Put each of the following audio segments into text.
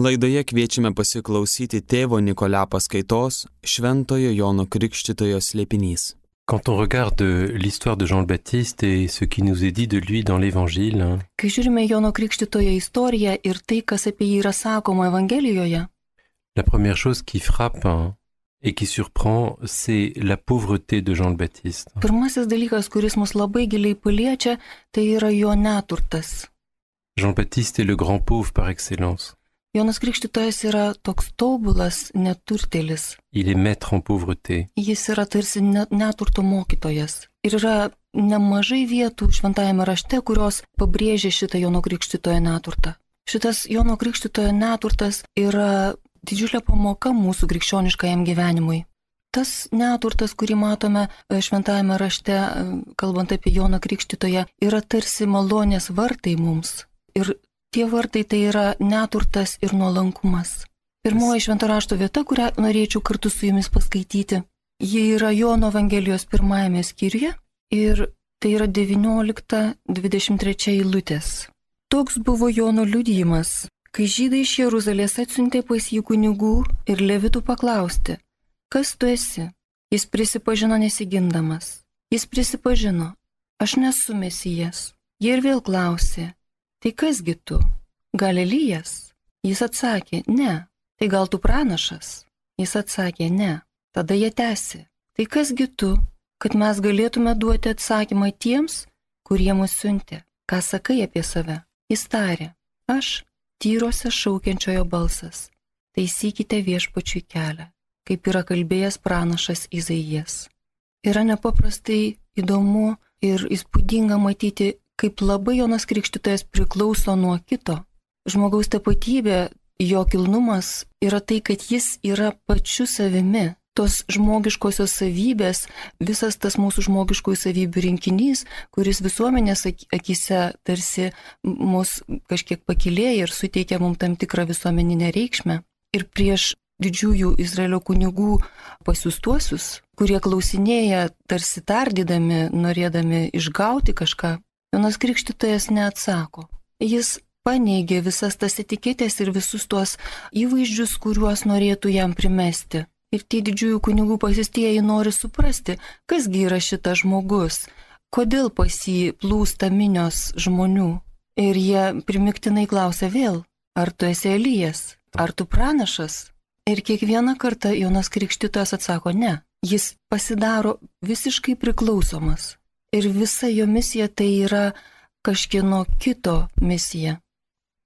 Laidoje kviečiame pasiklausyti tėvo Nikolę paskaitos Šventojo Jono Krikštitojo slėpinys. Quand on regarde l'histoire de Jean le Baptiste et ce qui nous est dit de lui dans l'Évangile, Kai žiūrime Jono Krikštitojo istoriją ir tai, kas apie jį yra sakoma Evangelijoje, la première chose qui frappe hein, et qui surprend, c'est la pauvreté de Jean le Baptiste. pirmasis dalykas, kuris mus labai giliai paliečia, tai yra jo neturtas. Jean le Baptiste est le grand pauvre par excellence. Jonas Krikštytojas yra toks tobulas neturtelis. Il est maître en pauvreté. Jis yra tarsi ne- neturto mokytojas. Ir yra nemažai vietų šventajame rašte, kurios pabrėžia šitą Jono Krikštytojo neturtą. Šitas Jono Krikštytojo neturtas yra didžiulė pamoka mūsų krikščioniškajam gyvenimui. Tas neturtas, kurį matome e, šventajame rašte, e, kalbant apie Joną Krikštytoją, yra tarsi malonės vartai mums. Ir tie vartai tai yra neturtas ir nuolankumas. Pirmoji švento rašto vieta, kurią norėčiau kartu su jumis paskaityti, ji yra Jono Evangelijos pirmajame skyriuje ir tai yra 19-23 eilutės. Toks buvo Jono liudijimas, kai žydai iš Jeruzalės atsiuntė pas jį kunigų ir levitų paklausti, kas tu esi? Jis prisipažino nesigindamas. Jis prisipažino, aš nesu mesijas. Jie ir vėl klausė, tai kasgi tu? Galilijas? Jis atsakė, ne. Tai gal tu pranašas? Jis atsakė, ne. Tada jie tęsė, tai kasgi tu, kad mes galėtume duoti atsakymą tiems, kurie mus siuntė? Ką sakai apie save? Jis tarė, aš tyrose šaukiančiojo balsas. Taisykite viešpačiui kelią, kaip yra kalbėjęs pranašas Izaijas. Yra nepaprastai įdomu ir įspūdinga matyti, kaip labai Jonas Krikštytojas priklauso nuo kito. Žmogaus tapatybė, jo kilnumas yra tai, kad jis yra pačiu savimi. Tos žmogiškosios savybės, visas tas mūsų žmogiškųjų savybių rinkinys, kuris visuomenės ak- akise tarsi mus kažkiek pakilėja ir suteikia mums tam tikrą visuomeninę reikšmę. Ir prieš didžiųjų Izraelio kunigų pasiustuosius, kurie klausinėja tarsi tardydami, norėdami išgauti kažką, Jonas Krikštytojas neatsako. Jis paneigė visas tas etiketės ir visus tuos įvaizdžius, kuriuos norėtų jam primesti. Ir tie didžiųjų kunigų pasistieji nori suprasti, kasgi yra šitas žmogus, kodėl pas jį plūsta minios žmonių. Ir jie primiktinai klausia vėl, ar tu esi Elijas, ar tu pranašas. Ir kiekvieną kartą Jonas Krikštytojas atsako ne. Jis pasidaro visiškai priklausomas. Ir visa jo misija tai yra kažkieno kito misija.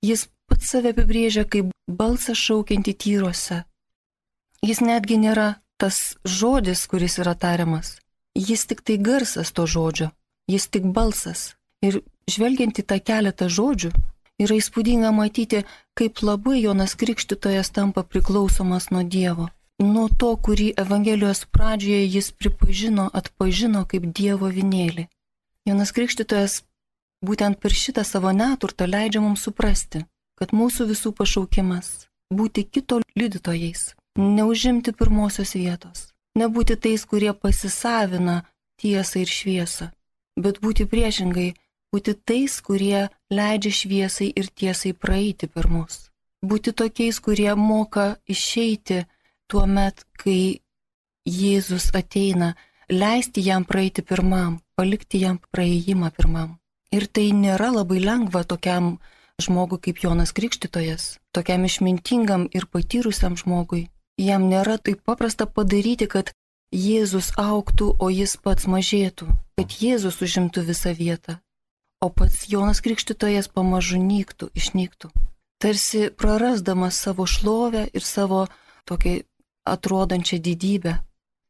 Jis pats save apibrėžia kaip balsą šaukiantį tyruose. Jis netgi nėra tas žodis, kuris yra tariamas. Jis tik tai garsas to žodžio. Jis tik balsas. Ir žvelgiant į tą keletą žodžių, yra įspūdinga matyti, kaip labai Jonas Krikštytojas tampa priklausomas nuo Dievo. Nuo to, kurį Evangelijos pradžioje jis pripažino, atpažino kaip Dievo vinėlį. Jonas Krikštytojas būtent per šitą savo neturtą leidžia mums suprasti, kad mūsų visų pašaukimas - būti kito liudytojais, neužimti pirmosios vietos, nebūti tais, kurie pasisavina tiesą ir šviesą, bet būti priešingai, būti tais, kurie leidžia šviesai ir tiesai praeiti per mus. Būti tokiais, kurie moka išeiti tuo met, kai Jėzus ateina, leisti jam praeiti pirmam, palikti jam praėjimą pirmam. Ir tai nėra labai lengva tokiam žmogui kaip Jonas Krikštytojas, tokiam išmintingam ir patyrusiam žmogui. Jam nėra taip paprasta padaryti, kad Jėzus auktų, o jis pats mažėtų, kad Jėzus užimtų visą vietą, o pats Jonas Krikštytojas pamažu nyktų, išnyktų. Tarsi prarasdamas savo šlovę ir savo tokią atrodančią didybę.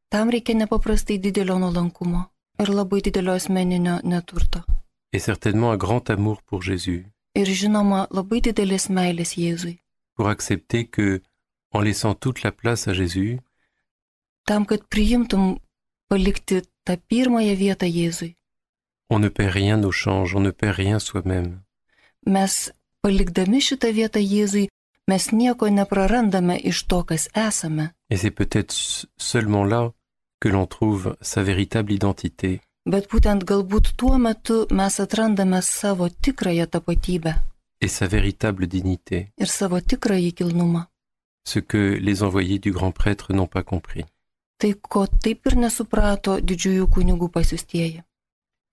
Tam reikia nepaprastai didelio nuolankumo ir labai didelio asmeninio neturto. Et certainement un grand amour pour Jésus, Ir žinoma, labai didelės meilės Jėzui. pour accepter que, en laissant toute la place à Jésus, Tam, kad priimtum palikti tą pirmąją vietą Jėzui. on ne perd rien au change, on ne perd rien soi-même. Mes palikdami šitą vietą Jėzui, mes nieko neprarandame iš to, kas esame. Et c'est peut-être seulement là que l'on trouve sa véritable identité, Bet būtent galbūt tuo metu mes atrandame savo tikrąją tapatybę. et sa véritable dignité, ir savo tikrąjį kilnumą. ce que les envoyés du grand prêtre n'ont pas compris. Tai ko taip ir nesuprato didžiųjų kunigų pasiustieji.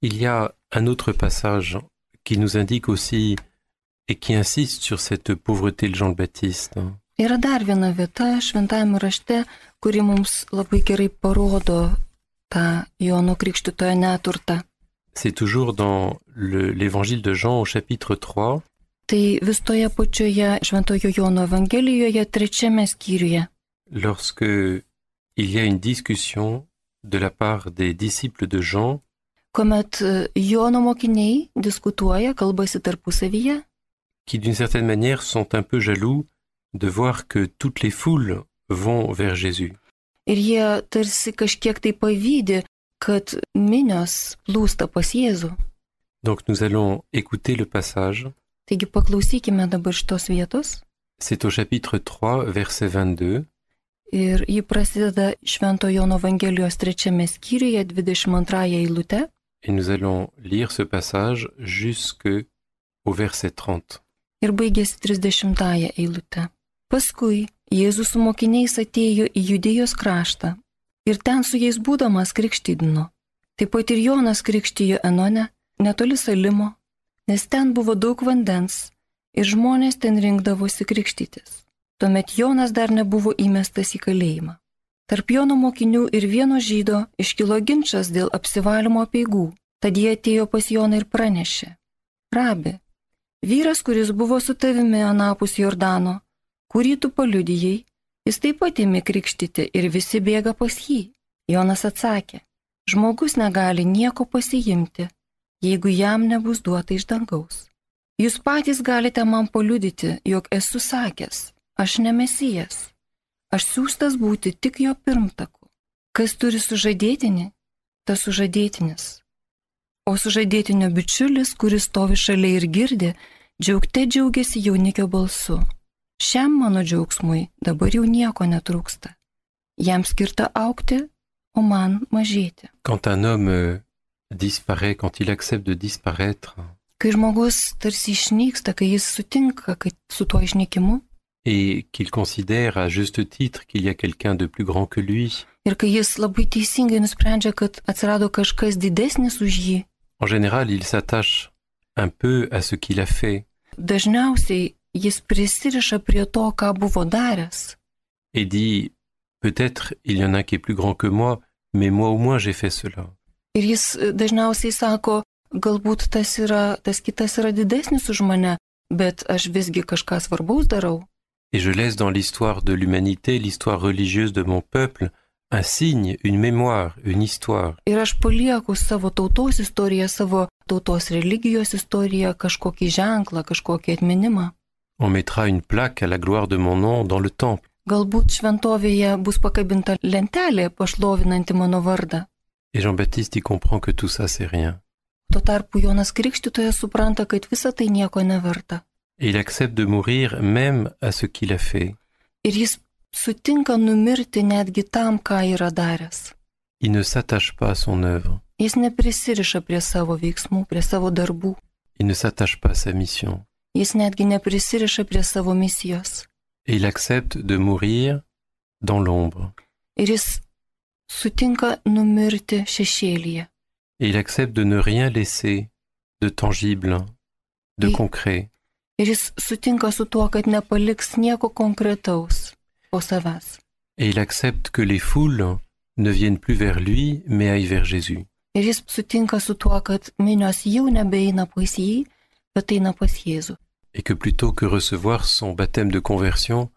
Il y a un autre passage qui nous indique aussi et qui insiste sur cette pauvreté de Jean le Baptiste. Yra dar viena vieta šventajame rašte, kuri mums labai gerai parodo tą Jono Krikštitojo neturtą. C'est toujours dans le- l'évangile de Jean au chapitre 3, Tai vis toje pačioje Šventojo Jono Evangelijoje trečiame skyriuje, lorsque il y a une discussion de la part des disciples de Jean kuomet e, Jono mokiniai diskutuoja, kalbasi tarpusavyje qui d'une certaine manière sont un peu jaloux de voir que toutes les foules vont vers Jésus. ir jie tarsi kažkiek tai pavydė, kad minios plūsta pas Jėzų. Donc nous allons écouter le passage. Taigi paklausykime dabar šitos vietos C'est au chapitre 3, verset 22. ir ji prasideda Švento Jono Evangelijos trečiame skyriuje 22 eilute Et nous allons lire ce passage jusqu'au verset 30. Ir baigėsi 30 eilute. Paskui Jėzus su mokiniais atėjo į Judėjos kraštą ir ten su jais būdamas krikštydino. Taip pat ir Jonas krikštijo Enone, netoli Salimo, nes ten buvo daug vandens ir žmonės ten rinkdavosi krikštytis. Tuomet Jonas dar nebuvo įmestas į kalėjimą. Tarp Jono mokinių ir vieno žydo iškilo ginčas dėl apsivalymo peigų, tad jie atėjo pas Joną ir pranešė. Rabi, Vyras, kuris buvo su tavimi anapus Jordano, kurį tu paliudijai, jis taip pat ėmė krikštyti ir visi bėga pas jį. Jonas atsakė, žmogus negali nieko pasiimti, jeigu jam nebus duota iš dangaus. Jūs patys galite man paliudyti, jog esu sakęs, aš ne mesijas, aš siūstas būti tik jo pirmtaku. Kas turi sužadėtinį, tas sužadėtinis. O sužadėtinio bičiulis, kuris stovi šalia ir girdi, džiaugte džiaugiasi jaunikio balsu. Šiam mano džiaugsmui dabar jau nieko netrūksta. Jam skirta aukti, o man mažėti. Quand un homme euh, disparaît, quand il accepte de disparaître, Kai žmogus tarsi išnyksta, kai jis sutinka kad su tuo išnykimu et qu'il considère à juste titre qu'il y a quelqu'un de plus grand que lui, ir kai jis labai teisingai nusprendžia, kad atsirado kažkas didesnis už jį, en général, il s'attache un peu à ce qu'il a fait et dit peut-être il y en a qui est plus grand que moi, mais moi au moins j'ai fait cela. Et je laisse dans l'histoire de l'humanité, l'histoire religieuse de mon peuple, un signe, une mémoire, une histoire. Tautos religijos istoriją, kažkokį ženklą, kažkokį atminimą. On mettra une plaque à la gloire de mon nom dans le temple. Galbūt šventovėje bus pakabinta lentelė pašlovinanti mano vardą. Et Jean-Baptiste y comprend que tout ça c'est rien. Tuo tarpu Jonas Krikštytojas supranta, kad visa tai nieko neverta. Et il accepte de mourir même à ce qu'il a fait. Ir jis sutinka numirti netgi tam, ką yra daręs. Il ne s'attache pas à son œuvre. Jis neprisiriša prie savo veiksmų, prie savo darbų. Il ne s'attache pas à sa mission. Jis netgi neprisiriša prie savo misijos. Et il accepte de mourir dans l'ombre. Ir jis sutinka numirti šešėlyje. Et il accepte de ne rien laisser de tangible, de concret. Ir jis sutinka su tuo, kad nepaliks nieko konkretaus po savęs. Et il accepte que les foules ne viennent plus vers lui, mais aillent vers Jésus. Ir jis sutinka su tuo, kad minios jau nebeina pas jį, bet eina pas Jėzų. Et que plutôt que recevoir son baptême de conversion,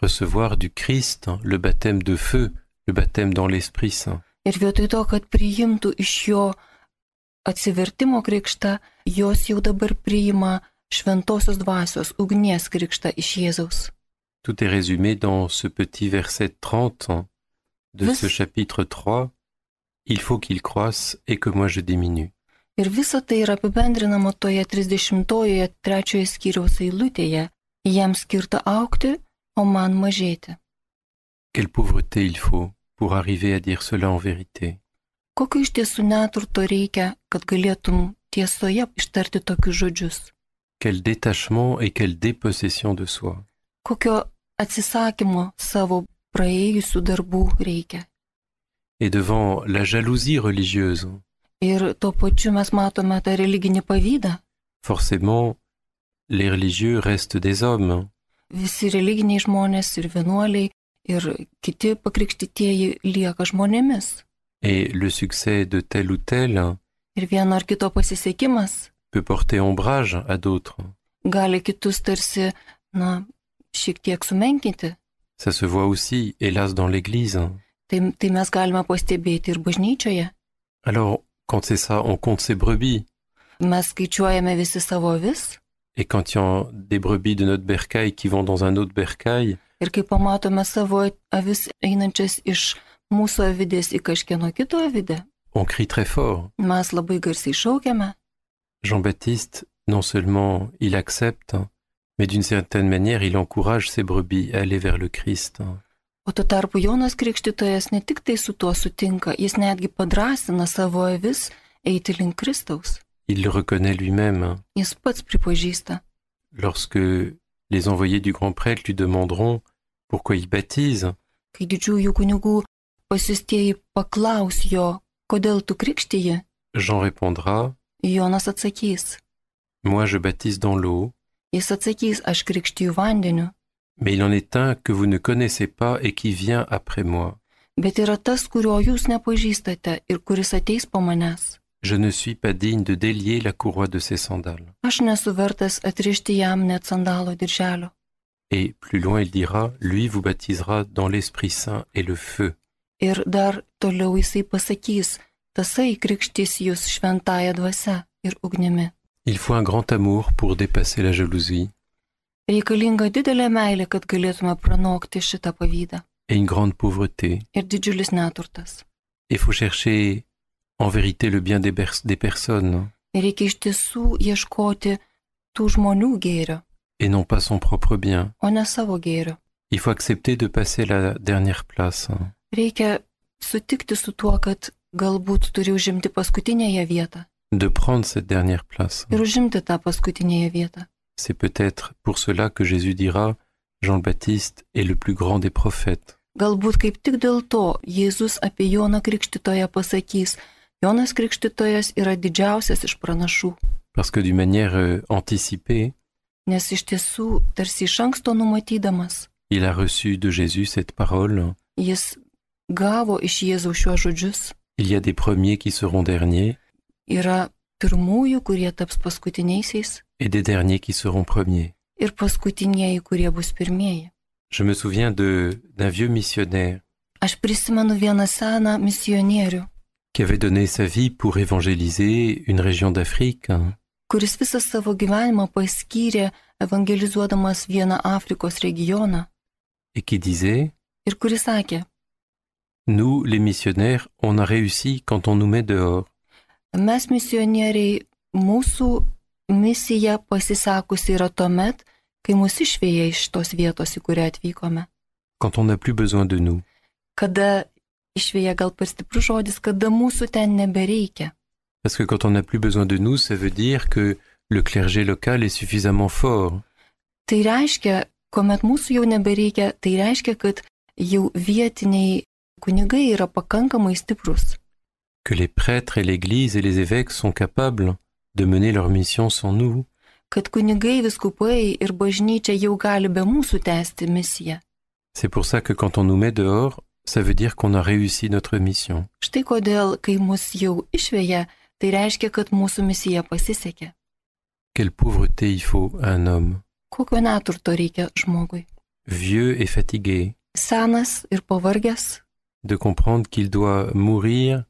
recevoir du Christ le baptême de feu, le baptême dans l'Esprit Saint. Ir vietoj to, kad priimtų iš jo atsivertimo krikštą, jos jau dabar priima šventosios dvasios ugnies krikštą iš Jėzaus. Tout est résumé dans ce petit verset 30 de Vis- ce chapitre 3. Il faut qu'il croisse et que moi je diminue. Ir visa tai yra apibendrinama toje 30-ojoje trečiojo skyriaus eilutėje. Jam skirta aukti, o man mažėti. Quelle pauvreté il faut pour arriver à dire cela en vérité. Kokio iš tiesų neturto reikia, kad galėtum tiesoje ištarti tokius žodžius? quel détachement et quelle dépossession de soi. kokio atsisakymo savo praėjusių darbų reikia. Et devant la jalousie religieuse, forcément, les religieux restent des hommes. Et le succès de tel ou tel peut porter ombrage à d'autres. Ça se voit aussi, hélas, dans l'Église. Tai, tai mes galime pastebėti ir bažnyčioje. Alors, quand c'est ça, on compte ses brebis. Mes skaičiuojame visi savo avis Et quand il y a des brebis de notre bercail qui vont dans un autre bercail, ir kai pamatome savo avis einančias iš mūsų avidės į kažkieno kito avidę, on crie très fort. mes labai garsiai šaukiame. Jean-Baptiste, non seulement il accepte, mais d'une certaine manière, il encourage ses brebis à aller vers le Christ. O tuo tarpu Jonas Krikštytojas ne tik tai su tuo sutinka, jis netgi padrasina savo avis eiti link Kristaus. Il le reconnaît lui-même. Jis pats pripažįsta. Lorsque les envoyés du grand prêtre lui demanderont pourquoi il baptise, Kai didžiųjų kunigų pasistieji paklaus jo, kodėl tu krikštyji, Jean répondra Jonas atsakys. Moi je baptise dans l'eau, Jis atsakys, aš krikštyju vandeniu, mais il en est un que vous ne connaissez pas et qui vient après moi. Je ne suis pas digne de délier la courroie de ses sandales. Aš nesu vertas atrišti jam net sandalo dirželio. Et plus loin il dira, lui vous baptisera dans l'Esprit Saint et le feu. Il faut un grand amour pour dépasser la jalousie Reikalinga didelė meilė, kad galėtume pranokti šitą pavydą. et une grande pauvreté. Ir didžiulis neturtas. Il faut chercher en vérité le bien des, personnes Ir reikia iš tiesų ieškoti tų žmonių gėrio, et non pas son propre bien. o ne savo gėrio. Il faut accepter de passer la dernière place. Reikia sutikti su tuo, kad galbūt turi užimti paskutinėje vietą. de prendre cette dernière place. Ir užimti tą paskutinėje vietą. C'est peut-être pour cela que Jésus dira Jean le Baptiste est le plus grand des prophètes. Galbūt kaip tik dėl to Jėzus apie Joną Krikštytoją pasakys, Jonas Krikštytojas yra didžiausias iš pranašų, Parce que d'une manière euh, anticipée, nes iš tiesų tarsi iš anksto numatydamas, il a reçu de Jésus cette parole. jis gavo iš Jėzaus šiuos žodžius. Il y a des premiers qui seront derniers Yra pirmųjų, kurie taps paskutiniaisiais et des derniers qui seront premiers. ir paskutinieji, kurie bus pirmieji. Je me souviens de d'un vieux missionnaire Aš prisimenu vieną seną misionierių, qui avait donné sa vie pour évangéliser une région d'Afrique kuris visą savo gyvenimą paskyrė evangelizuodamas vieną Afrikos regioną et qui disait ir kuris sakė, Nous, les missionnaires, on a réussi quand on nous met dehors. Mes misionieriai, mūsų misija pasisekusi yra tuomet, kai mus išvėja iš tos vietos, į kurią atvykome. Quand on n'a plus besoin de nous. Kada išvėja gal per stiprus žodis, kada mūsų ten nebereikia. Parce que quand on n'a plus besoin de nous, ça veut dire que le clergé local est suffisamment fort. Tai reiškia, kuomet mūsų jau nebereikia, tai reiškia, kad jau vietiniai kunigai yra pakankamai stiprus. Que les prêtres et l'Église et les évêques sont capables de mener leur mission sans nous. C'est pour ça que quand on nous met dehors, ça veut dire qu'on a réussi notre mission. Quelle pauvreté il faut à un homme, vieux et fatigué, de comprendre qu'il doit mourir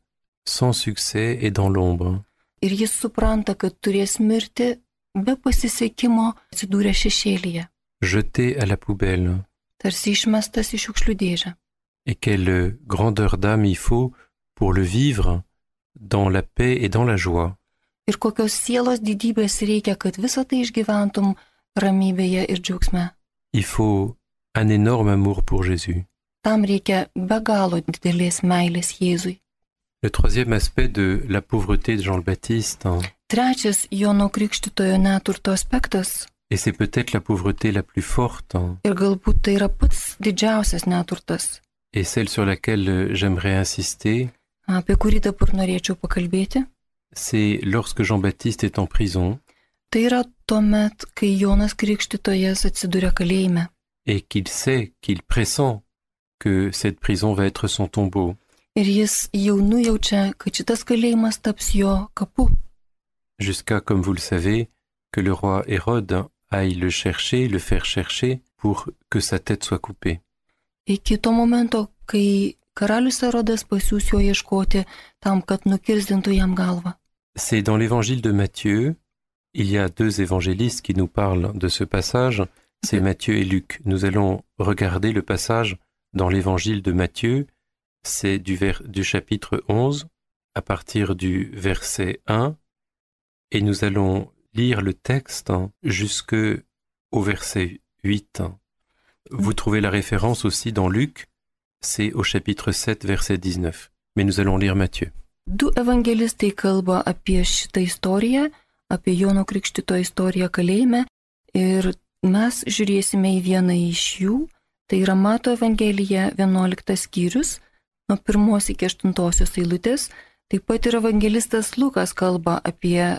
sans succès et dans l'ombre. ir jis supranta, kad turės mirti be pasisekimo atsidūrę šešėlyje, jeté à la poubelle. tarsi išmestas į šiukšlių dėžę. Et quelle grandeur d'âme il faut pour le vivre dans la paix et dans la joie. Ir kokios sielos didybės reikia, kad visą tai išgyventum ramybėje ir džiaugsme. Il faut un énorme amour pour Jésus. Tam reikia be galo didelės meilės Jėzui. Le troisième aspect de la pauvreté de Jean le Baptiste, trečias Jono Krikštitojo neturto aspektas, et c'est peut-être la pauvreté la plus forte, hein, ir galbūt tai yra pats didžiausias neturtas, et celle sur laquelle euh, j'aimerais insister, apie kurį dabar norėčiau pakalbėti, c'est lorsque Jean-Baptiste est en prison. Tai yra tuomet, kai Jonas Krikštytojas atsiduria kalėjime. Et qu'il sait, qu'il pressent que cette prison va être son tombeau. Ir jis jau nujaučia, kad šitas kalėjimas taps jo kapu. jusqu'à, comme vous le savez, que le roi Hérode aille le chercher, le faire chercher, pour que sa tête soit coupée. Iki to momento, kai karalius Erodas pasiūs jo ieškoti tam, kad nukirzdintų jam galvą. C'est dans l'évangile de Matthieu, il y a deux évangélistes qui nous parlent de ce passage, c'est Matthieu et Luc. Nous allons regarder le passage dans l'évangile de Matthieu, c'est du, vers- du chapitre 11 à partir du verset 1, et nous allons lire le texte jusque au verset 8. Vous trouvez la référence aussi dans Luc, c'est au chapitre 7, verset 19. Mais nous allons lire Matthieu. Du evangelistai kalba apie šitą istoriją, apie Jono Krikštito istoriją kalėjime ir mes žiūrėsime į vieną iš jų, tai yra Mato Evangelija 11 skyrius, nuo 1 iki 8 eilutės, taip pat ir evangelistas Lukas kalba apie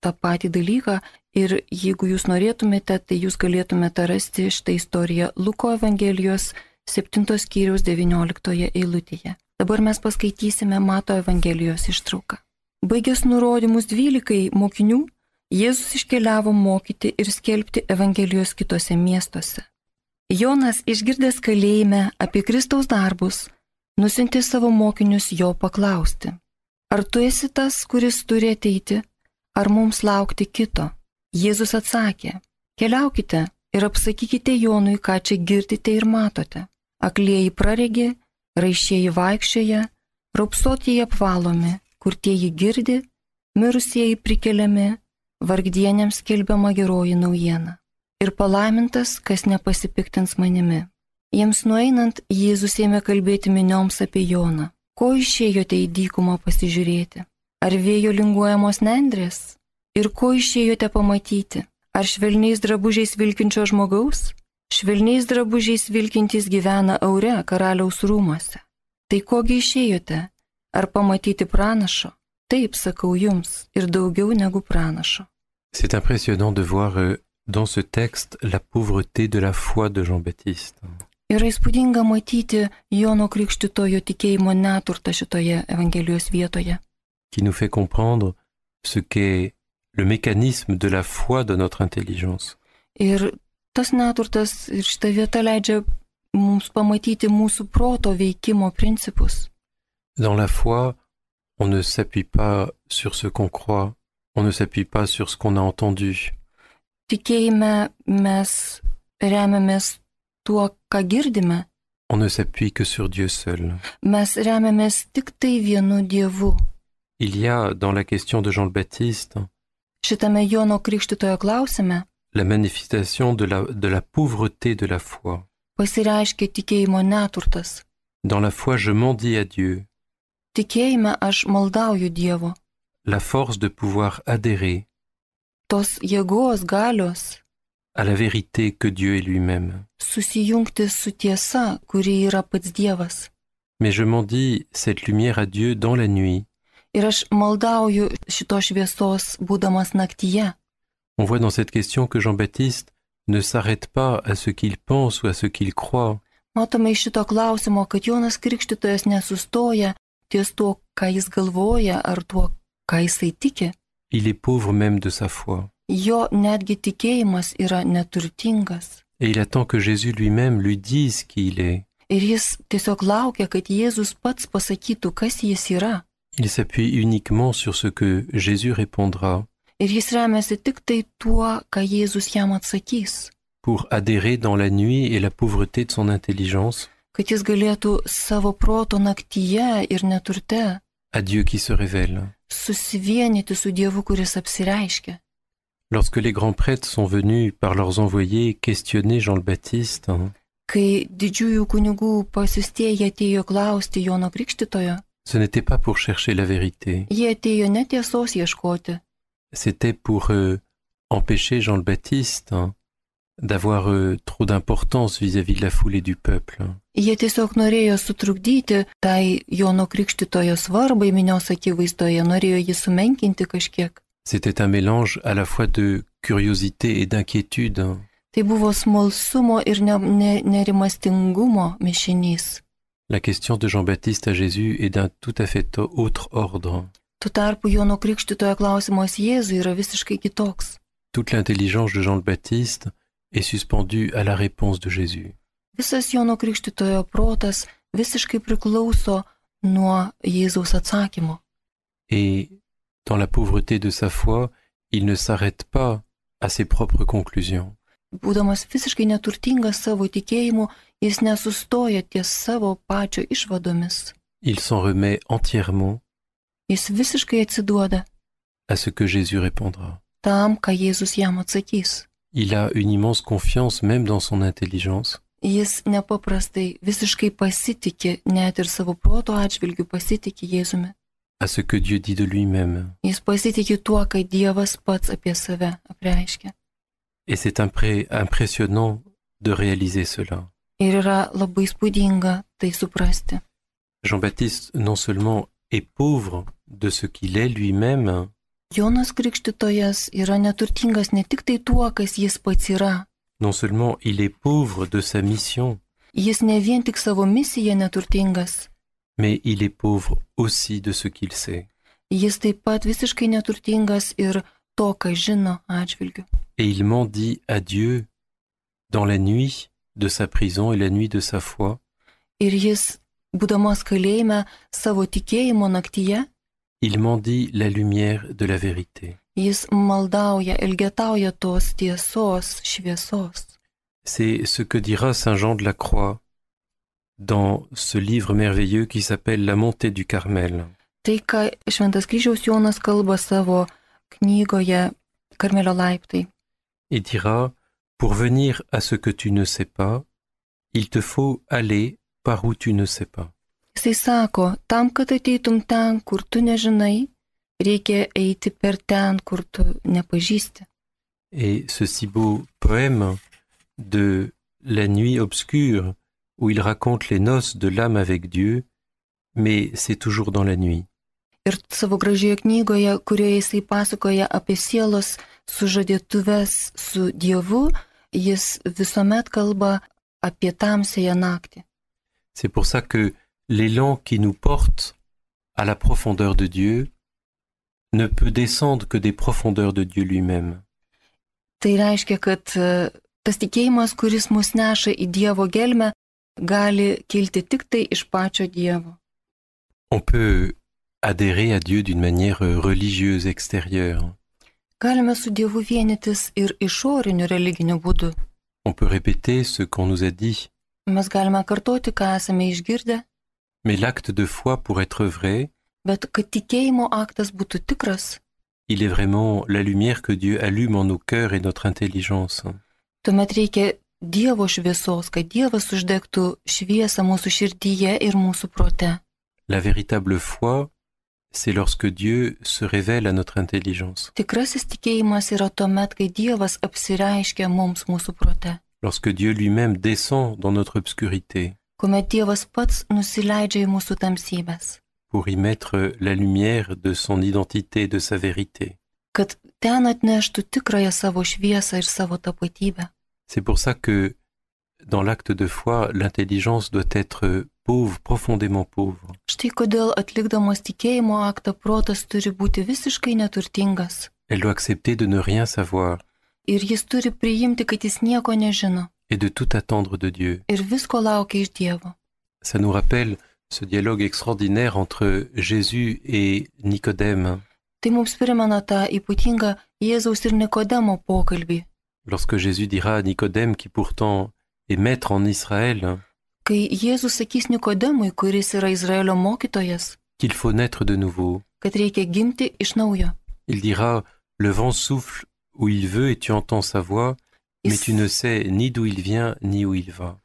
tą patį dalyką ir jeigu jūs norėtumėte, tai jūs galėtumėte rasti šitą istoriją Luko Evangelijos 7 skyriaus 19 eilutėje. Dabar mes paskaitysime Mato Evangelijos ištrauką. Baigęs nurodymus dvylikai mokinių, Jėzus iškeliavo mokyti ir skelbti Evangelijos kitose miestuose. Jonas išgirdęs kalėjime apie Kristaus darbus, nusintė savo mokinius jo paklausti. Ar tu esi tas, kuris turi ateiti, ar mums laukti kito? Jėzus atsakė, keliaukite ir apsakykite Jonui, ką čia girdite ir matote. Aklieji praregi, raišieji vaikščioja, raupsotieji apvalomi, kurtieji girdi, mirusieji prikeliami, vargdienėms skelbiama geroji naujiena. Ir palaimintas, kas nepasipiktins manimi. Jiems nueinant, Jėzus ėmė kalbėti minioms apie Joną. Ko išėjote į dykumą pasižiūrėti? Ar vėjo linguojamos nendrės? Ir ko išėjote pamatyti? Ar švelniais drabužiais vilkinčio žmogaus? Švelniais drabužiais vilkintys gyvena aure karaliaus rūmose. Tai kogi išėjote? Ar pamatyti pranašo? Taip sakau jums, ir daugiau negu pranašo. C'est impressionnant de voir euh, dans ce texte la pauvreté de la foi de Jean-Baptiste. Yra įspūdinga matyti Jono Krikštitojo tikėjimo neturtą šitoje Evangelijos vietoje. qui nous fait comprendre ce qu'est le mécanisme de la foi de notre intelligence. Ir tas neturtas ir šita vieta leidžia mums pamatyti mūsų proto veikimo principus. Dans la foi, on ne s'appuie pas sur ce qu'on croit, on ne s'appuie pas sur ce qu'on a entendu, Tikėjime mes remiamės tuo, ką girdime, on ne s'appuie que sur Dieu seul. mes remiamės tik tai vienu Dievu. Il y a dans la question de Jean le Baptiste Šitame Jono Krikštitojo klausime la manifestation de la, de la pauvreté de la foi. pasireiškia tikėjimo neturtas. Dans la foi, je mendie à Dieu Tikėjime aš maldauju Dievo. la force de pouvoir adhérer Tos jėgos galios à la vérité que Dieu est lui-même. Susijungti su tiesa, kuri yra pats Dievas. Mais je mendie cette lumière à Dieu dans la nuit. Ir aš maldauju šito šviesos, būdamas naktyje. On voit dans cette question que Jean-Baptiste ne s'arrête pas à ce qu'il pense ou à ce qu'il croit, Matome iš šito klausimo, kad Jonas Krikštytojas nesustoja ties tuo, ką jis galvoja, ar tuo, ką jisai tiki. il est pauvre même de sa foi. Jo netgi tikėjimas yra neturtingas. Et il attend que Jésus lui-même lui dise qui il est. Ir jis tiesiog laukia, kad Jėzus pats pasakytų, kas jis yra. Il s'appuie uniquement sur ce que Jésus répondra Ir jis remiasi tik tai tuo, ką Jėzus jam atsakys. pour adhérer dans la nuit et la pauvreté de son intelligence Kad jis galėtų savo proto naktyje ir neturte à Dieu qui se révèle. susivienyti su Dievu, kuris apsireiškia. Lorsque les grands prêtres sont venus par leurs envoyés questionner Jean le Baptiste, hein, ce n'était pas pour chercher la vérité, c'était pour euh, empêcher Jean le Baptiste hein, d'avoir euh, trop d'importance vis-à-vis de la foule et du peuple. C'était un mélange à la fois de curiosité et d'inquiétude. La question de Jean-Baptiste à Jésus est d'un tout à fait autre ordre. Toute l'intelligence de Jean le Baptiste est suspendue à la réponse de Jésus. Et dans la pauvreté de sa foi, il ne s'arrête pas à ses propres conclusions. Būdamas visiškai neturtingas savo tikėjimu, jis nesustoja ties savo pačio išvadomis. Il s'en remet entièrement Jis visiškai atsiduoda à ce que Jésus répondra. tam, ką Jėzus jam atsakys. Il a une immense confiance même dans son intelligence. Jis nepaprastai visiškai pasitikė, net ir savo proto atžvilgių pasitikė Jėzumi. À ce que Dieu dit de lui-même. Et c'est impré- impressionnant de réaliser cela. Jean-Baptiste non seulement est pauvre de ce qu'il est lui-même, non seulement il est pauvre de sa mission, mais il est pauvre aussi de ce qu'il sait. jis taip pat visiškai neturtingas ir to, ką žino atžvilgiu. Et il mendie à Dieu dans la nuit de sa prison et la nuit de sa foi, Ir jis, būdamas kalėjime savo tikėjimo naktyje, il mendie la lumière de la vérité. jis maldauja, ilgetauja tos tiesos, šviesos. C'est ce que dira Saint Jean de la Croix dans ce livre merveilleux qui s'appelle La montée du Carmel. Tai, ką Šventas kryžiaus Jonas kalba savo knygoje Karmelio laiptai. et dira, Pour venir à ce que tu ne sais pas, il te faut aller par où tu ne sais pas. Jisai sako, tam, kad ateitum ten, kur tu nežinai, reikia eiti per ten, kur tu nepažįsti. Et ce si beau poème de la nuit obscure, où il raconte les noces de l'âme avec Dieu, mais c'est toujours dans la nuit. Ir savo gražioje knygoje, kurioje jisai pasakoja apie sielos sužadėtuves su Dievu, jis visuomet kalba apie tamsėją naktį. C'est pour ça que l'élan qui nous porte à la profondeur de Dieu ne peut descendre que des profondeurs de Dieu lui-même. Tai reiškia, kad tas tikėjimas, kuris mus neša į Dievo gelmę, gali kilti tik tai iš pačio Dievo. On peut adhérer à Dieu d'une manière religieuse extérieure. Galime su Dievu vienytis ir išoriniu religiniu būdu. On peut répéter ce qu'on nous a dit, Mes galime kartoti, ką esame išgirdę, mais l'acte de foi, pour être vrai, bet kad tikėjimo aktas būtų tikras, il est vraiment la lumière que Dieu allume en nos cœurs et notre intelligence. tuomet reikia Dievo šviesos, kad Dievas uždegtų šviesą mūsų širdyje ir mūsų prote. La véritable foi, c'est lorsque Dieu se révèle à notre intelligence, Tikrasis tikėjimas yra tuomet, kai Dievas apsireiškia mums mūsų prote. lorsque Dieu lui-même descend dans notre obscurité kuomet Dievas pats nusileidžia į mūsų tamsybės, pour y mettre la lumière de son identité, de sa vérité. kad ten atneštų tikrąją savo šviesą ir savo tapatybę. C'est pour ça que dans l'acte de foi, l'intelligence doit être pauvre, profondément pauvre. Elle doit accepter de ne rien savoir et de tout attendre de Dieu. Ça nous rappelle ce dialogue extraordinaire entre Jésus et Nicodème. Tai mums primena tą ypatingą Jėzaus ir Nikodemo pokalbį, Lorsque Jésus dira à Nicodème, qui pourtant est maître en Israël, qu'il faut naître de nouveau. Il dira, le vent souffle où il veut et tu entends sa voix, mais tu ne sais ni d'où il vient ni où il va.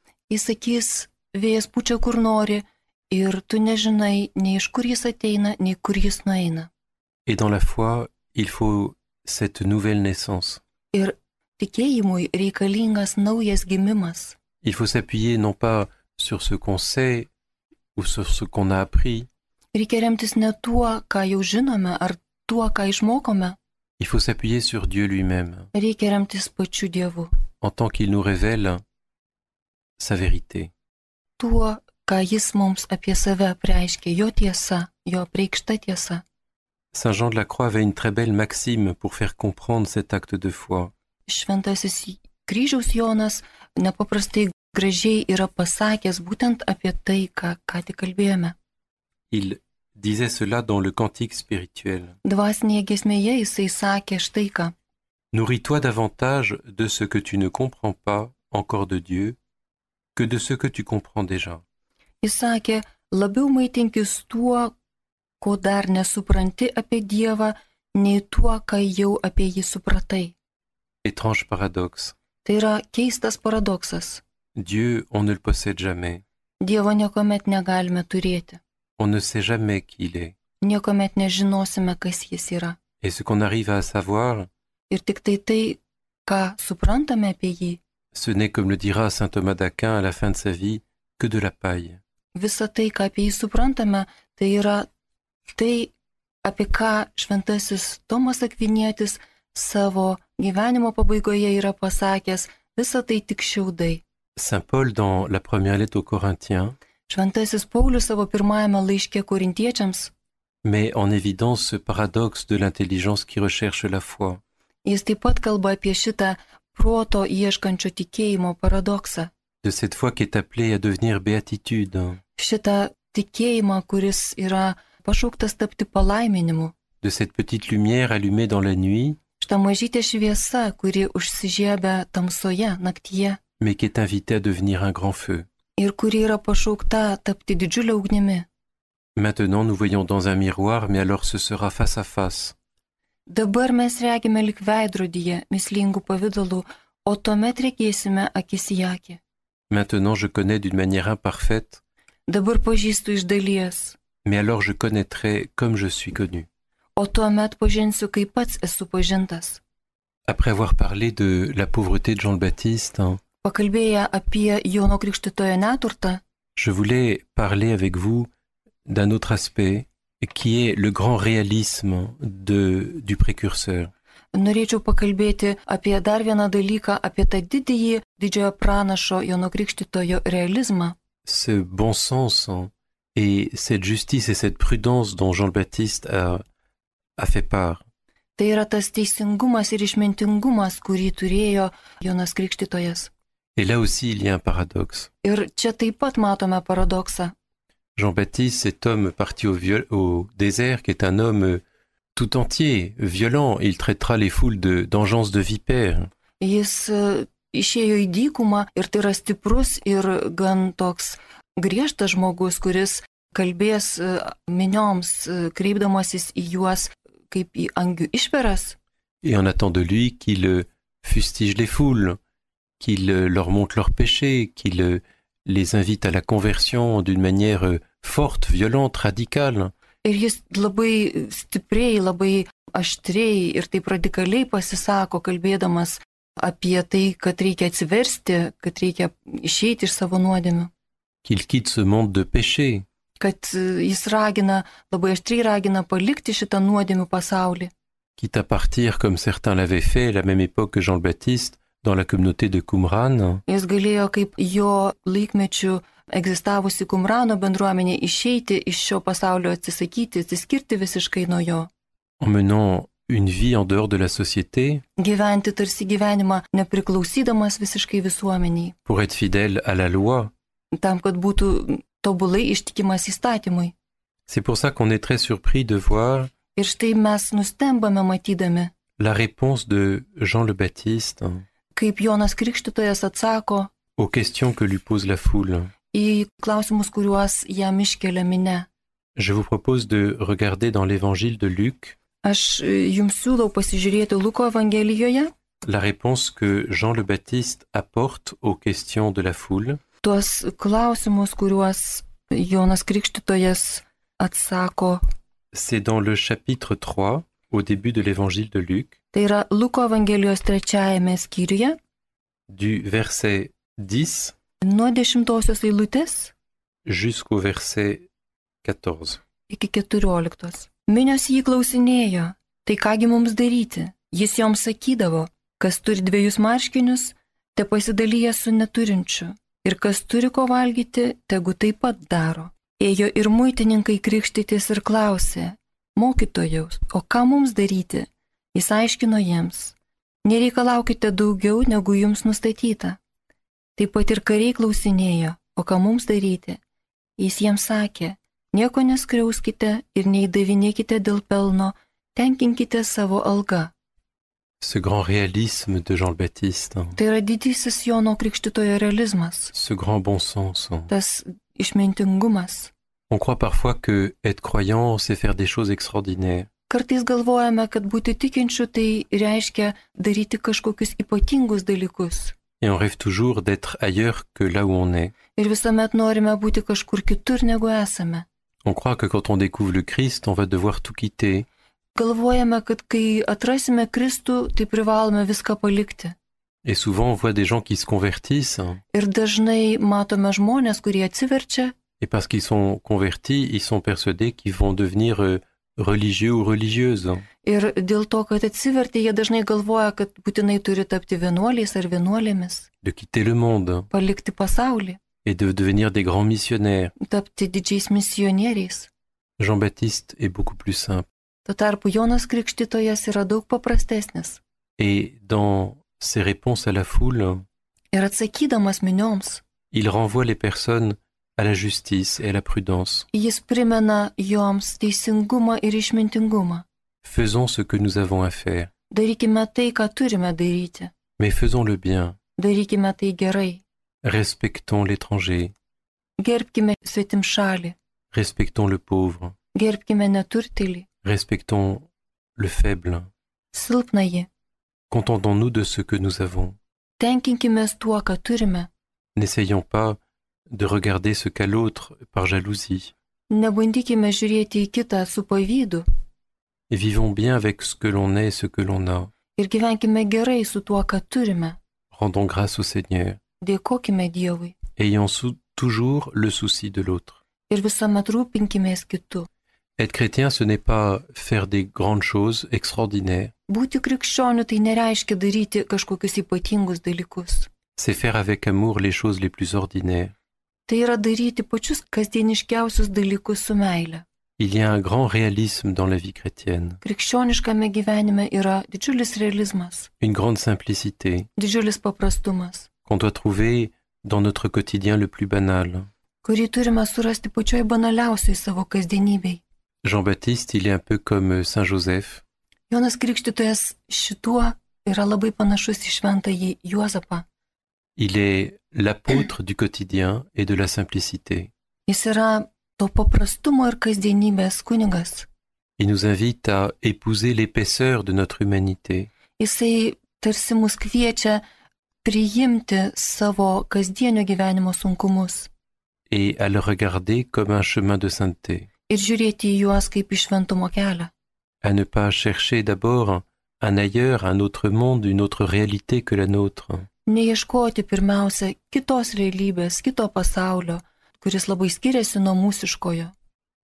Et dans la foi, il faut cette nouvelle naissance. Ir tikėjimui reikalingas naujas gimimas. Il faut s'appuyer non pas sur ce qu'on sait ou sur ce qu'on a appris, Reikia remtis ne tuo, ką jau žinome, ar tuo, ką išmokome. il faut s'appuyer sur Dieu lui-même, Reikia remtis pačiu Dievu. en tant qu'il nous révèle sa vérité. Tuo, ką Jis mums apie save preiškia, jo tiesa, jo preikšta tiesa. Saint Jean de la Croix avait une très belle maxime pour faire comprendre cet acte de foi. Šventasis kryžiaus Jonas nepaprastai gražiai yra pasakęs būtent apie tai, ką ką tik kalbėjome. Il disait cela dans le cantique spirituel. Dvasinėje gesmėje jisai sakė štai ką. Nourris-toi davantage de ce que tu ne comprends pas encore de Dieu que de ce que tu comprends déjà. Jis sakė, labiau maitinkis tuo, ko dar nesupranti apie Dievą, nei tuo, ką jau apie jį supratai. Étrange paradoxe. Tai yra keistas paradoksas. Dieu, on ne le possède jamais. Dievo niekuomet negalime turėti. On ne sait jamais qui il est. Niekuomet nežinosime, kas jis yra. Et ce qu'on arrive à savoir, Ir tik tai tai, ką suprantame apie jį, ce n'est, comme le dira saint Thomas d'Aquin à la fin de sa vie, que de la paille. visa tai, ką apie jį suprantame, tai yra tai, apie ką šventasis Tomas Akvinietis savo gyvenimo pabaigoje yra pasakęs, visa tai tik šiaudai. Saint Paul, dans la première lettre aux Corinthiens, Šventasis Paulius savo pirmajame laiške korintiečiams, met en évidence ce paradoxe de l'intelligence qui recherche la foi. jis taip pat kalba apie šitą proto ieškančio tikėjimo paradoksą. de cette foi qui est appelée à devenir béatitude, Šitą tikėjimą, kuris yra pašauktas tapti palaiminimu. de cette petite lumière allumée dans la nuit, Šitą mažytę šviesą, kuri užsižiebia tamsoje, naktyje mais qui est invitée à devenir un grand feu. ir kuri yra pašaukta tapti didžiulę ugnimi. Maintenant, nous voyons dans un miroir, mais alors ce sera face à face. Dabar mes regime lik veidrodyje, mislingų pavydalų, o tuomet regėsime akis į akį. Maintenant, je connais d'une manière imparfaite, Dabar pažįstu iš dalies, mais alors je connaîtrai comme je suis connu. O tuomet pažinsiu, kaip pats esu pažintas. Après avoir parlé de la pauvreté de Jean le Baptiste, hein, Pakalbėję apie Jono Krikštitojo neturtą, je voulais parler avec vous d'un autre aspect qui est le grand réalisme de, du précurseur. norėčiau pakalbėti apie dar vieną dalyką, apie tą didįjį didžiojo pranašo Jono Krikštitojo realizmą. ce bon sens hein, et cette justice et cette prudence dont Jean le Baptiste a, a fait part. Tai yra tas teisingumas ir išmintingumas, kurį turėjo Jonas Krikštytojas. Et là aussi, il y a un paradoxe. Ir čia taip pat matome paradoksą. Jean-Baptiste, cet homme parti au, au désert, qui est un homme tout entier, violent, il traitera les foules de d'engeance de vipères. Jis e, išėjo į dykumą ir tai yra stiprus ir gan toks griežtas žmogus, kuris kalbės e, minioms, e, kreipdamasis į juos kaip į angių išperas. Et on attend de lui qu'il euh, fustige les foules, qu'il euh, leur montre leurs péchés, qu'il euh, les invite à la conversion d'une manière forte, violente, radicale. Ir jis labai stipriai, labai aštriai ir taip radikaliai pasisako, kalbėdamas apie tai, kad reikia atsiversti, kad reikia išeiti iš savo nuodėmių. qu'il quitte ce monde de péché, Kad e, jis ragina, labai aštriai ragina palikti šitą nuodėmių pasaulį. quitte à partir comme certains l'avaient fait à la même époque que Jean le Baptiste dans la communauté de Qumran, Jis galėjo kaip jo laikmečių egzistavusi Kumrano bendruomenė išeiti iš šio pasaulio, atsisakyti, atsiskirti visiškai nuo jo. en menant une vie en dehors de la société Gyventi tarsi gyvenimą nepriklausydamas visiškai visuomeniai, pour être fidèle à la loi. tam, kad būtų tobulai ištikimas įstatymui. C'est pour ça qu'on est très surpris de voir Ir štai mes nustembame matydami, la réponse de Jean le Baptiste kaip Jonas Krikštytojas atsako aux questions que lui pose la foule. į klausimus, kuriuos jam iškelia minė. Je vous propose de regarder dans l'évangile de Luc Aš e, jums siūlau pasižiūrėti Luko Evangelijoje la réponse que Jean le Baptiste apporte aux questions de la foule. Tuos klausimus, kuriuos Jonas Krikštytojas atsako. C'est dans le chapitre 3, au début de l'évangile de Luc. Tai yra Luko Evangelijos trečiajame skyriuje du verset 10 nuo dešimtosios eilutės jusqu'au verset 14. iki keturioliktos. Minios jį klausinėjo, tai kągi mums daryti? Jis joms sakydavo, kas turi dviejus marškinius, te pasidalyja su neturinčiu, ir kas turi ko valgyti, tegu taip pat daro. Ėjo ir muitininkai krikštytis ir klausė, mokytojaus, o ką mums daryti? Jis aiškino jiems, nereikalaukite daugiau negu jums nustatyta. Taip pat ir kariai klausinėjo, o ką mums daryti? Jis jiems sakė, nieko neskriauskite ir neįdavinėkite dėl pelno, tenkinkite savo algą. Ce grand réalisme de Jean le Baptiste, Tai yra didysis Jono Krikštitojo realizmas, ce grand bon sens. tas išmintingumas. On croit parfois que être croyant, c'est faire des choses extraordinaires. Kartais galvojame, kad būti tikinčiu tai reiškia daryti kažkokius ypatingus dalykus. Et on rêve toujours d'être ailleurs que là où on est. Ir visuomet norime būti kažkur kitur negu esame. On croit que quand on découvre le Christ, on va devoir tout quitter. Galvojame, kad kai atrasime Kristų, tai privalome viską palikti. Et souvent, on voit des gens qui se convertissent, Ir dažnai matome žmonės, kurie atsiverčia et parce qu'ils sont convertis, ils sont persuadés qu'ils vont devenir euh, religieux ou religieuses. ir dėl to, kad atsivertė, jie dažnai galvoja, kad būtinai turi tapti vienuoliais ar vienuolėmis, de quitter le monde palikti pasaulį, et de devenir des grands missionnaires. tapti didžiais misionieriais. Jean-Baptiste est beaucoup plus simple. Tuo tarpu Jonas Krikštytojas yra daug paprastesnis. Et dans ses réponses à la foule, Ir atsakydamas minioms, il renvoie les personnes à la justice et à la prudence. jis primena joms teisingumą ir išmintingumą. Faisons ce que nous avons à faire, Darykime tai, ką turime daryti. mais faisons le bien. Darykime tai gerai. Respectons l'étranger, Gerbkime svetim šalį. respectons le pauvre, Gerbkime. Respectons le faible. Silpnąjį. Contentons-nous de ce que nous avons. Tenkinkime tuo, ką turime. N'essayons pas de regarder ce qu'a l'autre par jalousie. Nebandykime žiūrėti į kitą su pavydu. Et vivons bien avec ce que l'on est et ce que l'on a. Ir gyvenkime gerai su tuo, ką turime. Rendons grâce au Seigneur, Dėkokime Dievui. ayant sou- toujours le souci de l'autre. Ir visuomet rūpinkimės kitu. Être chrétien, ce n'est pas faire des grandes choses extraordinaires, Būti krikščioniu tai nereiškia daryti kažkokius ypatingus dalykus. c'est faire avec amour les choses les plus ordinaires. Tai yra daryti pačius kasdieniškiausius dalykus su meile. Il y a un grand réalisme dans la vie chrétienne, Krikščioniškame gyvenime yra didžiulis realizmas, une grande simplicité didžiulis paprastumas, qu'on doit trouver dans notre quotidien le plus banal. kurį turime surasti pačioj banaliausiai savo kasdienybei. Jean-Baptiste, il est un peu comme Saint Joseph. Jonas Krikštytojas šituo yra labai panašus į šventąjį Juozapą. Il est l'apôtre du quotidien et de la simplicité. Jis yra to paprastumo ir kasdienybės kunigas. Il nous invite à épouser l'épaisseur de notre humanité, Jisai tarsi mus kviečia priimti savo kasdienio gyvenimo sunkumus et à le regarder comme un chemin de sainteté, ir žiūrėti į juos kaip į šventumo kelią. à ne pas chercher d'abord un ailleurs, un autre monde, une autre réalité que la nôtre, Neieškoti pirmiausia kitos realybės, kito pasaulio, kuris labai skiriasi nuo mūsiškojo.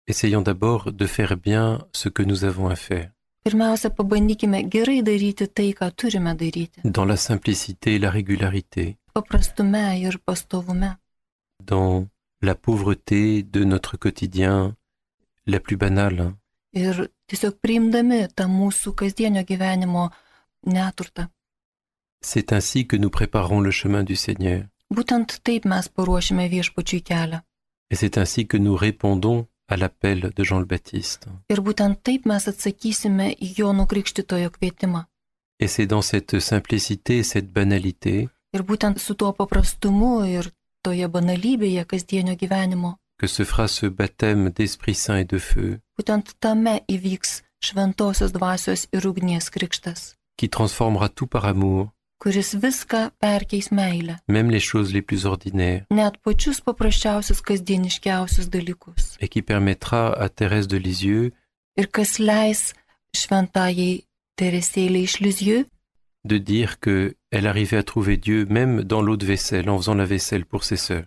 Essayons d'abord de faire bien ce que nous avons à faire, Pirmiausia, pabandykime gerai daryti tai, ką turime daryti. dans la simplicité et la régularité, Paprastume ir pastovume. dans la pauvreté de notre quotidien la plus banale. Ir tiesiog priimdami tą mūsų kasdienio gyvenimo neturtą. C'est ainsi que nous préparons le chemin du Seigneur, Būtent taip mes paruošime viešpačiui kelią. et c'est ainsi que nous répondons à l'appel de Jean le Baptiste. Ir būtent taip mes atsakysime į Jono Krikštitojo kvietimą. Et c'est dans cette simplicité, cette banalité, Ir būtent su tuo paprastumu ir toje banalybėje kasdienio gyvenimo, que se fera ce baptême d'Esprit Saint et de feu, qui transformera tout par amour, même les choses les plus ordinaires, et qui permettra à Thérèse de Lisieux? de dire que elle arrivait à trouver Dieu même dans l'eau de vaisselle, en faisant la vaisselle pour ses sœurs.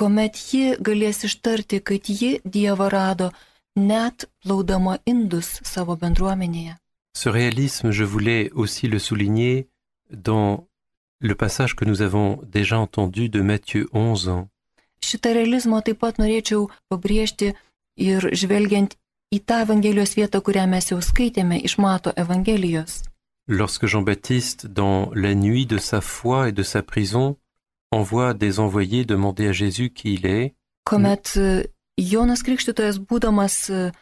Kuomet ji galės ištarti, kad ji Dievą rado net plaudama indus savo bendruomenėje. Ce réalisme, je voulais aussi le souligner dans le passage que nous avons déjà entendu de Matthieu 11. Šitą realizmą taip pat norėčiau pabrėžti ir žvelgiant į tą Evangelijos vietą, kurią mes jau skaitėme iš Mato Evangelijos. Lorsque Jean-Baptiste, dans la nuit de sa foi et de sa prison, envoie des envoyés demander à Jésus qui il est, Komet e, Jonas Krikštytojas, būdamas e,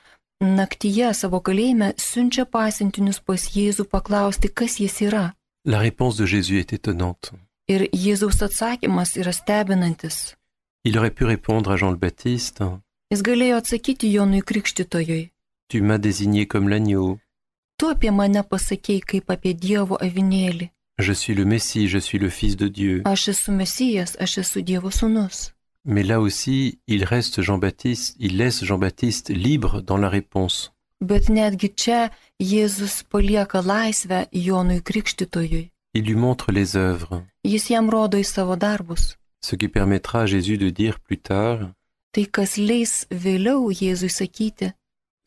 naktyje savo kalėjime, siunčia pasintinius pas Jėzų paklausti, kas jis yra. la réponse de Jésus est étonnante. Ir Jėzaus atsakymas yra stebinantis. Il aurait pu répondre à Jean le Baptiste, Jis galėjo atsakyti Jonui Krikštytojui. Tu m'as désigné comme l'agneau, Tu apie mane pasakėjai kaip apie Dievo avinėlį. Je suis le Messie, je suis le Fils de Dieu. Aš esu Mesijas, aš esu Dievo sūnus. Mais là aussi, il reste Jean-Baptiste, il laisse Jean-Baptiste libre dans la réponse. Bet netgi čia Jėzus palieka laisvę Jonui Krikštytojui. Il lui montre les œuvres, Jis jam rodo į savo darbus. ce qui permettra à Jésus de dire plus tard, Tai kas leis vėliau Jėzui sakyti,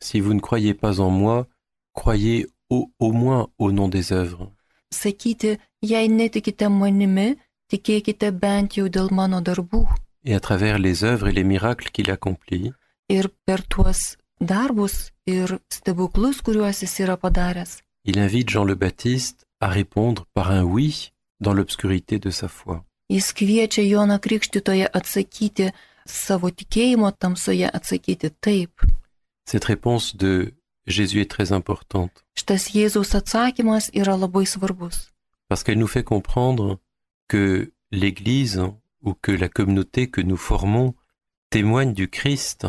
Si vous ne croyez pas en moi, croyez au, au moins au nom des œuvres. Sakyti, jei netikite manimi, tikėkite bent jau dėl mano darbų. Et à travers les œuvres et les miracles qu'il accomplit, Ir per tuos darbus ir stebuklus, kuriuos jis yra padaręs, il invite Jean le Baptiste à répondre par un oui dans l'obscurité de sa foi. jis kviečia Joną Krikštytoje atsakyti savo tikėjimo tamsoje, atsakyti taip. Cette réponse de Jésus est très importante. Šitas Jėzaus atsakymas yra labai svarbus, parce qu'elle nous fait comprendre que l'Église ou que la communauté que nous formons témoigne du Christ,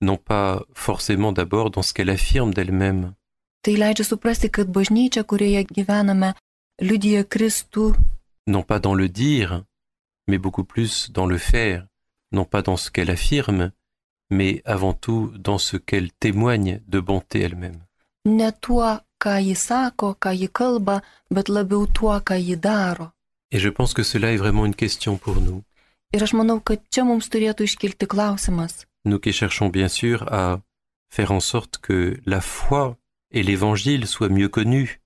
non pas forcément d'abord dans ce qu'elle affirme d'elle-même, Tai leidžia suprasti, kad bažnyčia, kurioje gyvename, liudija Kristų. Non pas dans le dire, mais beaucoup plus dans le faire, non pas dans ce qu'elle affirme, mais avant tout dans ce qu'elle témoigne de bonté elle-même. ne. Et je pense que cela est vraiment une question pour nous, nous qui cherchons bien sûr à faire en sorte que la foi et l'évangile soient mieux connus,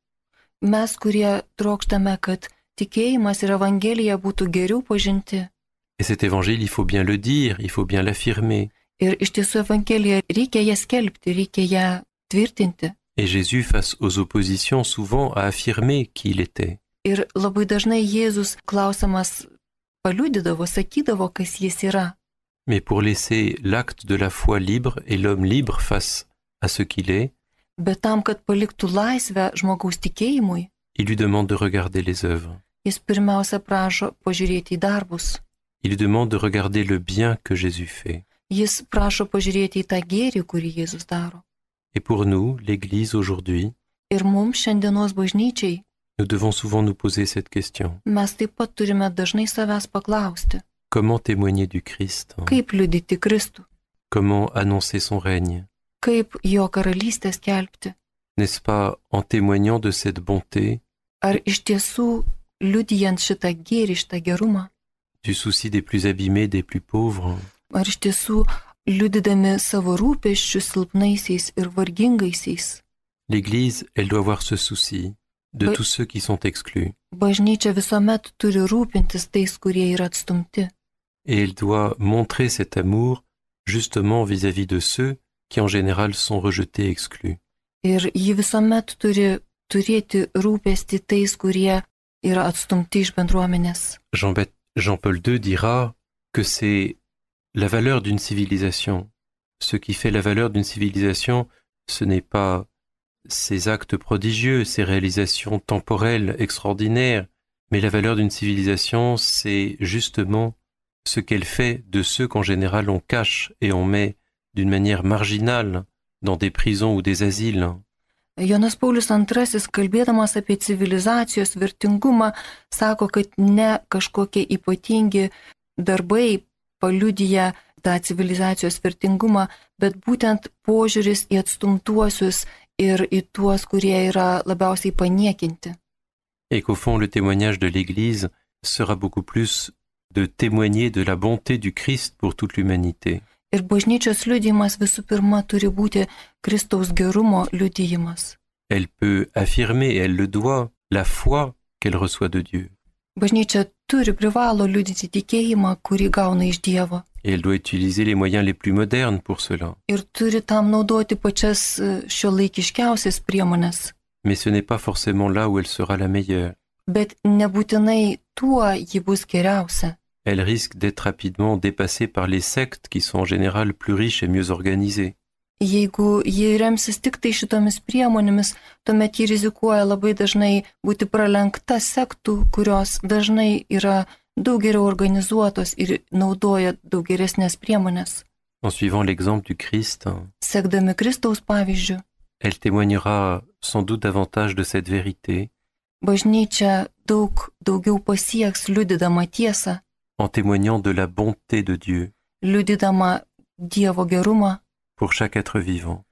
et cet évangile, il faut bien le dire, il faut bien l'affirmer. Ir iš tiesų Evangeliją reikia ją skelbti, reikia ją tvirtinti. Et Jésus, face aux oppositions, souvent a affirmé qui il était. Ir labai dažnai Jėzus klausimas paliudydavo, sakydavo, kas jis yra. Mais pour laisser l'acte de la foi libre et l'homme libre face à ce qu'il est, Bet tam, kad paliktų laisvę žmogaus tikėjimui, il lui demande de regarder les œuvres. jis pirmiausia prašo pažiūrėti į darbus. Il lui demande de regarder le bien que Jésus fait. Jis prašo pažiūrėti į tą gėrį, kurį Jėzus daro. Et pour nous, l'Église aujourd'hui, Ir mums šiandienos bažnyčiai nous devons souvent nous poser cette question. mes taip pat turime dažnai savęs paklausti, Comment témoigner du Christ kaip liudyti Kristų, Comment annoncer son règne? Kaip jo karalystę skelbti? N'est-ce pas en témoignant de cette bonté, Ar iš tiesų liudijant šitą gėrį, šitą gerumą, du souci des plus abîmés, des plus pauvres, ar iš tiesų liudydami savo rūpeščius silpnaisiais ir vargingaisiais, l'Église, elle doit avoir ce souci de tous ceux qui sont exclus. bažnyčia visuomet turi rūpintis tais, kurie yra atstumti. Et elle doit montrer cet amour justement vis-à-vis de ceux qui en général sont rejetés, exclus. Ir ji visuomet turi turėti rūpesti tais, kurie yra atstumti iš bendruomenės. Jean- Jean-Paul II dira que c'est la valeur d'une civilisation. Ce qui fait la valeur d'une civilisation, ce n'est pas ses actes prodigieux, ses réalisations temporelles extraordinaires, mais la valeur d'une civilisation, c'est justement ce qu'elle fait de ceux qu'en général on cache et on met d'une manière marginale dans des prisons ou des asiles. Paliudyja tą civilizacijos vertingumą, bet būtent požiūris į atstumtuosius, ir į tuos, kurie yra labiausiai paniekinti. Et qu'au fond, le témoignage de l'Église sera beaucoup plus de témoigner de la bonté du Christ pour toute l'humanité. Ir bažnyčios liudijimas visų pirma turi būti Kristaus gerumo liudijimas. Elle peut affirmer, et elle le doit, la foi qu'elle reçoit de Dieu. Bažnyčia turi privalo liudyti tikėjimą, kurį gauna iš Dievo. Et elle doit utiliser les moyens les plus modernes pour cela. Ir turi tam naudoti pačias šio laikiškiausias priemonės. Mais ce n'est pas forcément là où elle sera la meilleure. Bet nebūtinai tuo ji bus geriausia. Elle risque d'être rapidement dépassée par les sectes qui sont en général plus riches et mieux organisées. Jeigu ji remsis tik tai šitomis priemonėmis, tuomet ji rizikuoja labai dažnai būti pralenkta sektų, kurios dažnai yra daug geriau organizuotos ir naudoja daug geresnės priemonės. En suivant l'exemple du Christ, Sekdami Kristaus pavyzdžių, elle témoignera sans doute davantage de cette vérité bažnyčia daug daugiau pasieks liudydama tiesą, en témoignant de la bonté de Dieu liudydama Dievo gerumą pour chaque être vivant.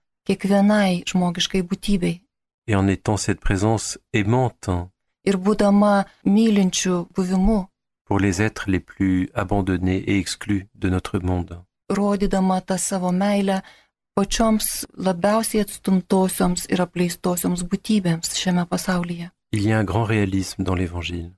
Et en étant cette présence aimante buvimu, pour les êtres les plus abandonnés et exclus de notre monde. Il y a un grand réalisme dans l'Évangile.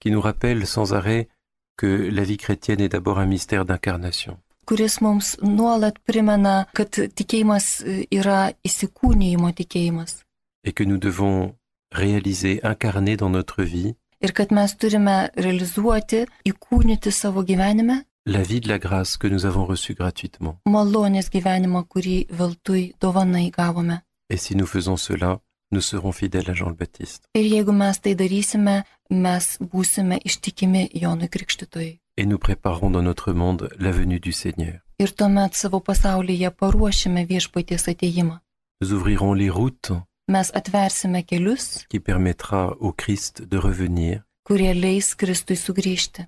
Qui nous rappelle sans arrêt que la vie chrétienne est d'abord un mystère d'incarnation. Kuris mums nuolat primena, kad tikėjimas e, yra įsikūnyjimo tikėjimas et que nous devons réaliser, incarner dans notre vie ir kad mes turime realizuoti, įkūnyti savo gyvenime la vie de la grâce que nous avons reçue gratuitement. malonės gyvenimą, kurį veltui dovanai gavome. Et si nous faisons cela, nous serons fidèles à Jean le Baptiste. Ir jeigu mes tai darysime, mes būsime ištikimi Jonui Krikštytojui. Et nous préparons dans notre monde la venue du Seigneur. Ir tuomet savo pasaulyje paruošime viešpaties ateimą. Nous ouvrirons les routes Mes atversime kelius, qui permettra au Christ de revenir kurie leis Kristui sugrįžti.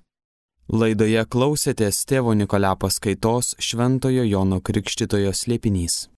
Laidoje klausėtės tėvo Nikolio paskaitos Šventojo Jono Krikštitojo slėpinys.